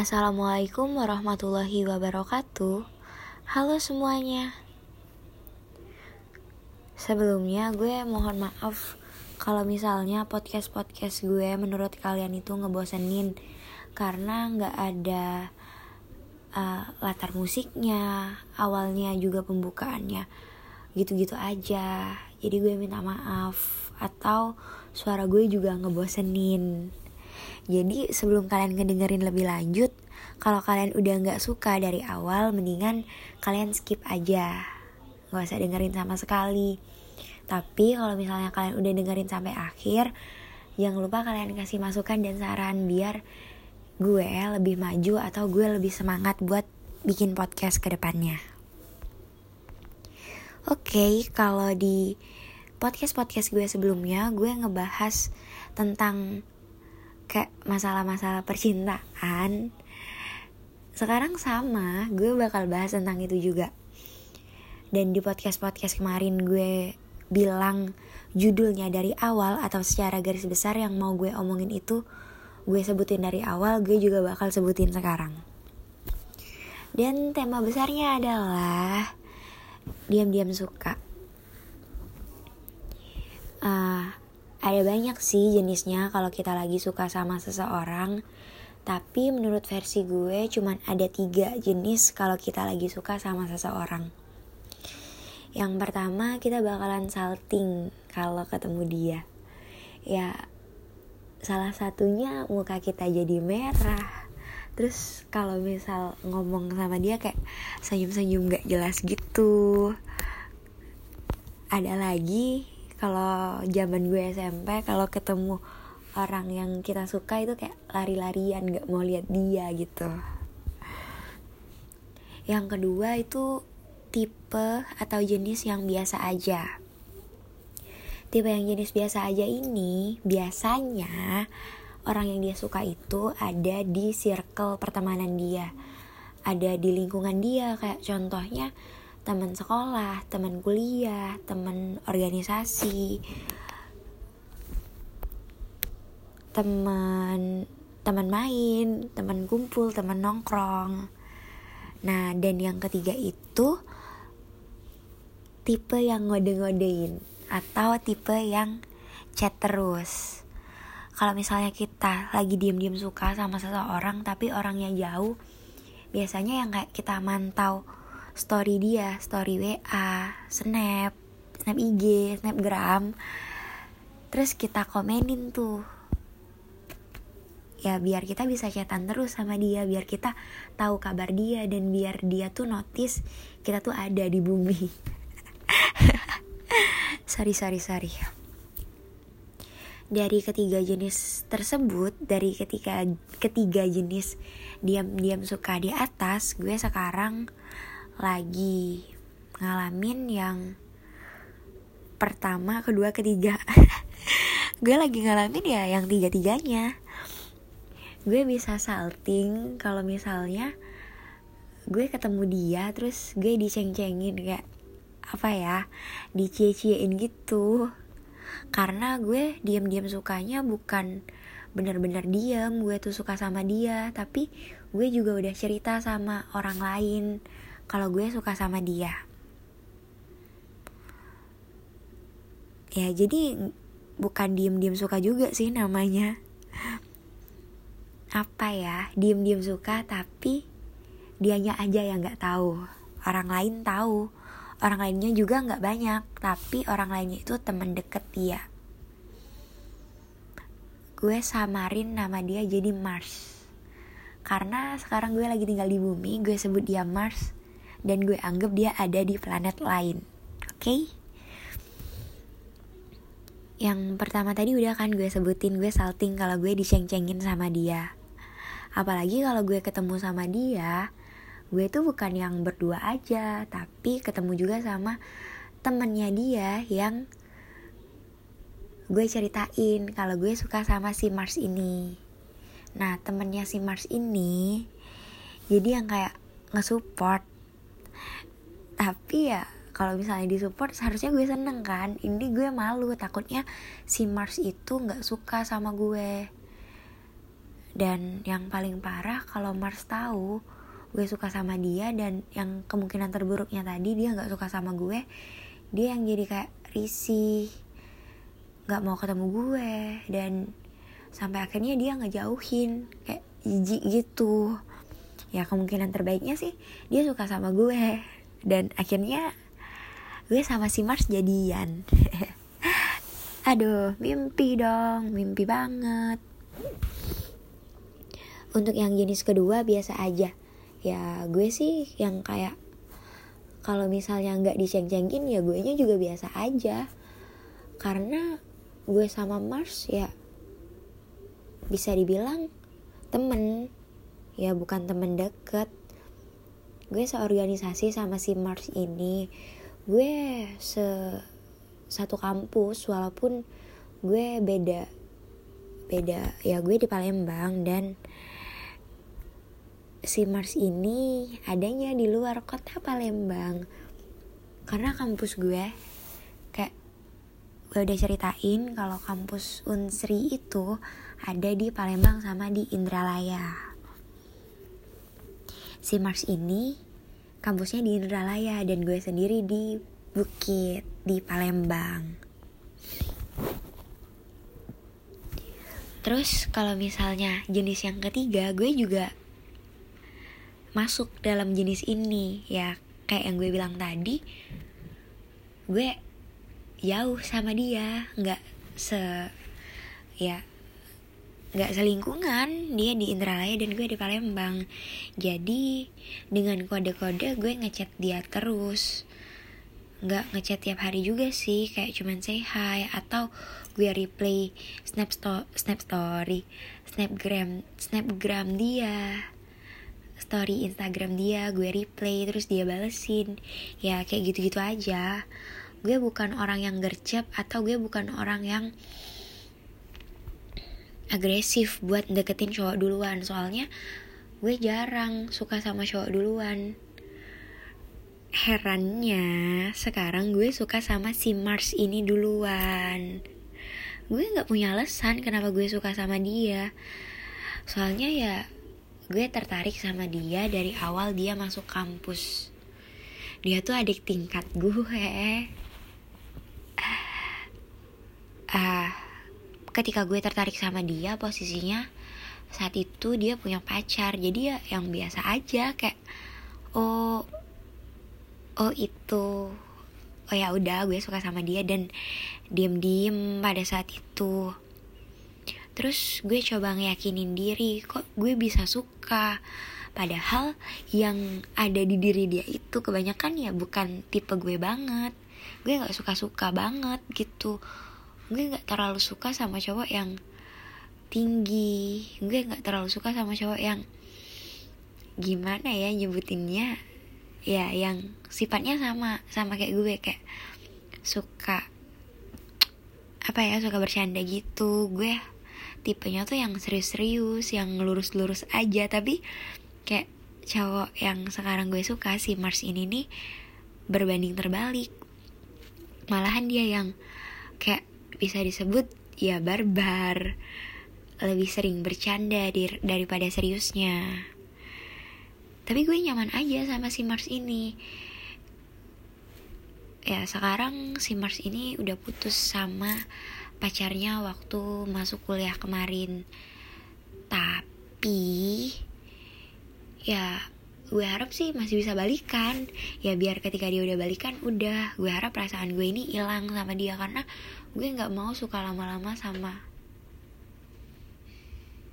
Assalamualaikum warahmatullahi wabarakatuh. Halo semuanya. Sebelumnya gue mohon maaf Kalau misalnya podcast-podcast gue menurut kalian itu ngebosenin Karena gak ada uh, latar musiknya Awalnya juga pembukaannya Gitu-gitu aja. Jadi gue minta maaf Atau suara gue juga ngebosenin jadi sebelum kalian ngedengerin lebih lanjut, kalau kalian udah nggak suka dari awal, mendingan kalian skip aja, nggak usah dengerin sama sekali. Tapi kalau misalnya kalian udah dengerin sampai akhir, jangan lupa kalian kasih masukan dan saran biar gue lebih maju atau gue lebih semangat buat bikin podcast ke depannya. Oke, okay, kalau di podcast-podcast gue sebelumnya, gue ngebahas tentang kayak masalah-masalah percintaan. Sekarang sama gue bakal bahas tentang itu juga. Dan di podcast-podcast kemarin gue bilang judulnya dari awal atau secara garis besar yang mau gue omongin itu gue sebutin dari awal gue juga bakal sebutin sekarang. Dan tema besarnya adalah diam-diam suka. Uh, ada banyak sih jenisnya kalau kita lagi suka sama seseorang. Tapi menurut versi gue cuman ada tiga jenis kalau kita lagi suka sama seseorang. Yang pertama kita bakalan salting kalau ketemu dia. Ya salah satunya muka kita jadi merah. Terus kalau misal ngomong sama dia kayak senyum-senyum gak jelas gitu. Ada lagi kalau zaman gue SMP kalau ketemu orang yang kita suka itu kayak lari-larian gak mau lihat dia gitu. Yang kedua itu tipe atau jenis yang biasa aja. Tipe yang jenis biasa aja ini biasanya orang yang dia suka itu ada di circle pertemanan dia. Ada di lingkungan dia kayak contohnya teman sekolah, teman kuliah, teman organisasi, teman teman main, teman kumpul, teman nongkrong. Nah, dan yang ketiga itu tipe yang ngode-ngodein atau tipe yang chat terus. Kalau misalnya kita lagi diem-diem suka sama seseorang tapi orangnya jauh, biasanya yang kayak kita mantau story dia, story WA, Snap, Snap IG, Snapgram. Terus kita komenin tuh. Ya biar kita bisa chatan terus sama dia, biar kita tahu kabar dia dan biar dia tuh notice kita tuh ada di bumi. sorry, sorry, sorry. Dari ketiga jenis tersebut, dari ketiga ketiga jenis diam-diam suka di atas, gue sekarang lagi ngalamin yang pertama, kedua, ketiga. gue lagi ngalamin ya yang tiga-tiganya. Gue bisa salting kalau misalnya gue ketemu dia terus gue diceng-cengin kayak apa ya dicie-ciein gitu karena gue diam-diam sukanya bukan bener-bener diam gue tuh suka sama dia tapi gue juga udah cerita sama orang lain kalau gue suka sama dia. Ya jadi bukan diem-diem suka juga sih namanya. Apa ya, diem-diem suka tapi dianya aja yang nggak tahu. Orang lain tahu, orang lainnya juga nggak banyak, tapi orang lainnya itu temen deket dia. Gue samarin nama dia jadi Mars. Karena sekarang gue lagi tinggal di bumi, gue sebut dia Mars dan gue anggap dia ada di planet lain. Oke? Okay? Yang pertama tadi udah kan gue sebutin gue salting kalau gue diceng-cengin sama dia. Apalagi kalau gue ketemu sama dia, gue tuh bukan yang berdua aja, tapi ketemu juga sama temennya dia yang gue ceritain kalau gue suka sama si Mars ini. Nah temennya si Mars ini jadi yang kayak nge-support tapi ya kalau misalnya disupport seharusnya gue seneng kan. Ini gue malu takutnya si Mars itu nggak suka sama gue. Dan yang paling parah kalau Mars tahu gue suka sama dia dan yang kemungkinan terburuknya tadi dia nggak suka sama gue dia yang jadi kayak risih nggak mau ketemu gue. Dan sampai akhirnya dia ngejauhin kayak jijik gitu. Ya kemungkinan terbaiknya sih dia suka sama gue dan akhirnya gue sama si Mars jadian. Aduh mimpi dong mimpi banget. Untuk yang jenis kedua biasa aja. Ya gue sih yang kayak kalau misalnya nggak diceng-cengin ya gue nya juga biasa aja. Karena gue sama Mars ya bisa dibilang temen. Ya bukan temen deket gue seorganisasi sama si Mars ini. Gue se satu kampus walaupun gue beda beda ya gue di Palembang dan si Mars ini adanya di luar kota Palembang. Karena kampus gue kayak gue udah ceritain kalau kampus Unsri itu ada di Palembang sama di Indralaya si Mars ini kampusnya di Indralaya dan gue sendiri di Bukit di Palembang. Terus kalau misalnya jenis yang ketiga gue juga masuk dalam jenis ini. Ya kayak yang gue bilang tadi gue jauh sama dia nggak se ya nggak selingkungan. Dia di Indralaya dan gue di Palembang. Jadi dengan kode-kode gue ngechat dia terus. Nggak ngechat tiap hari juga sih kayak cuman say hi atau gue replay snap sto snap story snapgram snapgram dia story Instagram dia gue replay terus dia balesin. Ya kayak gitu-gitu aja. Gue bukan orang yang gercep atau gue bukan orang yang agresif buat deketin cowok duluan. Soalnya gue jarang suka sama cowok duluan. Herannya sekarang gue suka sama si Mars ini duluan. Gue nggak punya alasan kenapa gue suka sama dia. Soalnya ya gue tertarik sama dia dari awal dia masuk kampus. Dia tuh adik tingkat gue. Ah ketika gue tertarik sama dia posisinya saat itu dia punya pacar. Jadi ya yang biasa aja kayak oh oh itu oh ya udah gue suka sama dia dan diem diem pada saat itu. Terus gue coba ngeyakinin diri kok gue bisa suka? Padahal yang ada di diri dia itu kebanyakan ya bukan tipe gue banget. Gue gak suka-suka banget gitu Gue gak terlalu suka sama cowok yang tinggi. Gue gak terlalu suka sama cowok yang Gimana ya nyebutinnya? Ya yang sifatnya sama Sama kayak gue kayak Suka Apa ya suka bercanda gitu. Gue tipenya tuh yang serius-serius yang lurus-lurus aja. Tapi kayak cowok yang sekarang gue suka si Mars ini nih berbanding terbalik. Malahan dia yang kayak bisa disebut ya barbar. Lebih sering bercanda dir daripada seriusnya. Tapi gue nyaman aja sama si Mars ini. Ya sekarang si Mars ini udah putus sama pacarnya waktu masuk kuliah kemarin. Tapi ya gue harap sih masih bisa balikan. Ya biar ketika dia udah balikan udah. Gue harap perasaan gue ini hilang sama dia karena gue nggak mau suka lama-lama sama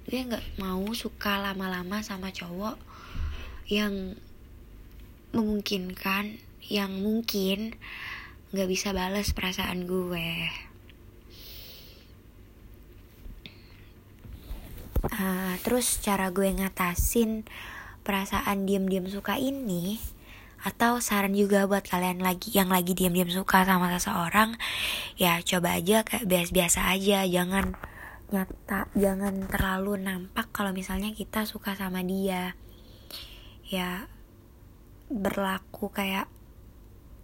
gue nggak mau suka lama-lama sama cowok yang memungkinkan yang mungkin nggak bisa balas perasaan gue. Uh, terus cara gue ngatasin perasaan diam-diam suka ini atau saran juga buat kalian lagi yang lagi diam-diam suka sama seseorang ya coba aja kayak biasa-biasa aja. Jangan nyata jangan terlalu nampak kalau misalnya kita suka sama dia. Ya berlaku kayak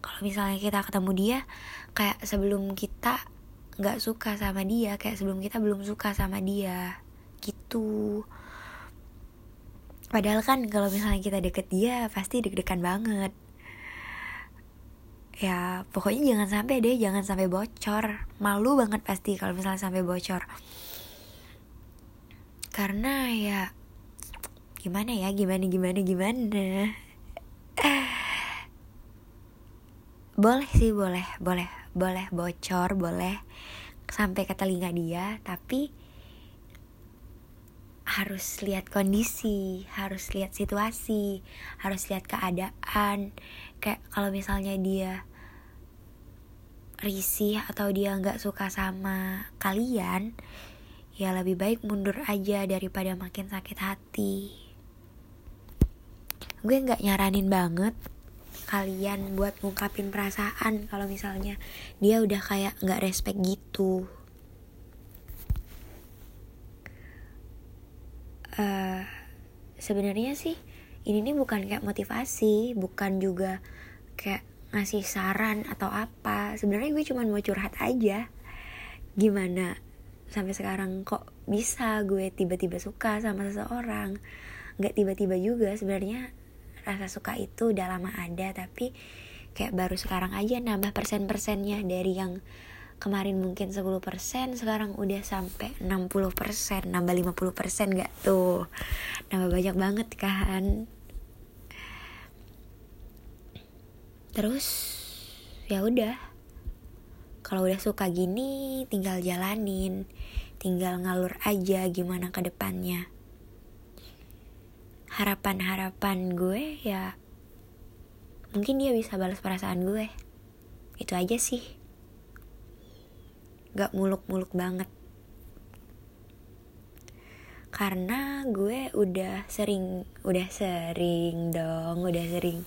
kalau misalnya kita ketemu dia kayak sebelum kita nggak suka sama dia kayak sebelum kita belum suka sama dia. Gitu padahal kan kalau misalnya kita deket dia pasti deg-degan banget. Ya pokoknya jangan sampai deh jangan sampai bocor. Malu banget pasti kalau misalnya sampai bocor. Karena ya gimana ya gimana gimana gimana? Boleh sih boleh boleh boleh bocor boleh sampai ke telinga dia tapi harus lihat kondisi harus lihat situasi harus lihat keadaan. Kayak kalau misalnya dia risih atau dia nggak suka sama kalian ya lebih baik mundur aja daripada makin sakit hati. Gue nggak nyaranin banget kalian buat ngungkapin perasaan kalau misalnya dia udah kayak nggak respect gitu uh, sebenarnya sih ini nih bukan kayak motivasi bukan juga kayak ngasih saran atau apa. Sebenarnya gue cuma mau curhat aja. Gimana sampai sekarang kok bisa gue tiba-tiba suka sama seseorang? Nggak tiba-tiba juga sebenarnya rasa suka itu udah lama ada tapi kayak baru sekarang aja nambah persen-persennya dari yang kemarin mungkin 10% sekarang udah sampai 60% nambah 50% gak tuh? Nambah banyak banget kan? Terus ya udah. Kalau udah suka gini tinggal jalanin tinggal ngalur aja gimana ke depannya. Harapan-harapan gue ya mungkin dia bisa balas perasaan gue. Itu aja sih gak muluk-muluk banget. Karena gue udah sering udah sering dong udah sering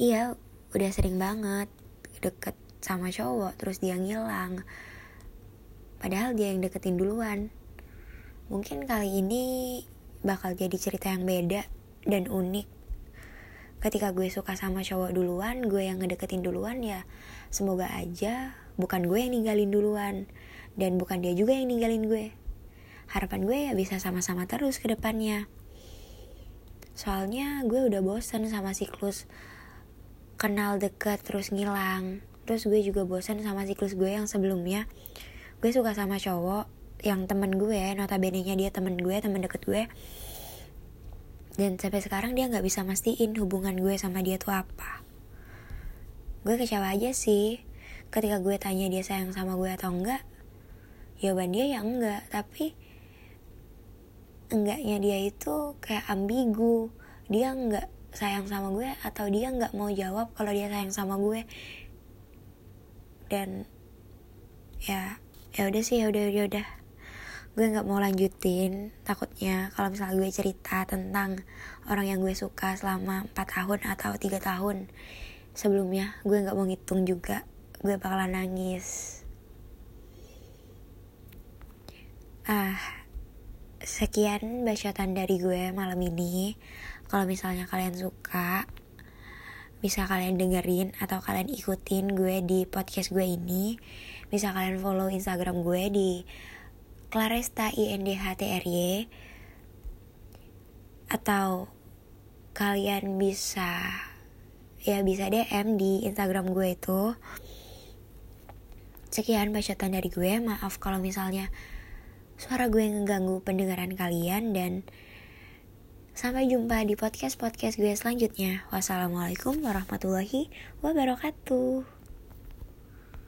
iya udah sering banget deket sama cowok terus dia ngilang. Padahal dia yang deketin duluan. Mungkin kali ini bakal jadi cerita yang beda dan unik ketika gue suka sama cowok duluan gue yang ngedeketin duluan ya semoga aja bukan gue yang ninggalin duluan. Dan bukan dia juga yang ninggalin gue. Harapan gue ya bisa sama-sama terus ke depannya. Soalnya gue udah bosen sama siklus kenal deket terus ngilang. Terus gue juga bosen sama siklus gue yang sebelumnya. Gue suka sama cowok yang temen gue notabene nya dia temen gue temen deket gue dan sampai sekarang dia nggak bisa mastiin hubungan gue sama dia tuh apa. Gue kecewa aja sih. Ketika gue tanya dia sayang sama gue atau enggak jawaban dia ya enggak. Tapi enggaknya dia itu kayak ambigu. Dia enggak sayang sama gue atau dia enggak mau jawab kalau dia sayang sama gue. Dan ya ya udah sih ya udah ya udah gue nggak mau lanjutin. Takutnya kalau misalnya gue cerita tentang orang yang gue suka selama 4 tahun atau tiga tahun sebelumnya gue nggak mau ngitung juga. Gue bakalan nangis. Ah sekian bacotan dari gue malam ini. Kalau misalnya kalian suka bisa kalian dengerin atau kalian ikutin gue di podcast gue ini. Bisa kalian follow instagram gue di Claresta INDHTRY atau kalian bisa ya bisa DM di Instagram gue itu. Sekian bacaan dari gue. Maaf kalau misalnya suara gue ngeganggu pendengaran kalian dan sampai jumpa di podcast podcast gue selanjutnya. Wassalamualaikum warahmatullahi wabarakatuh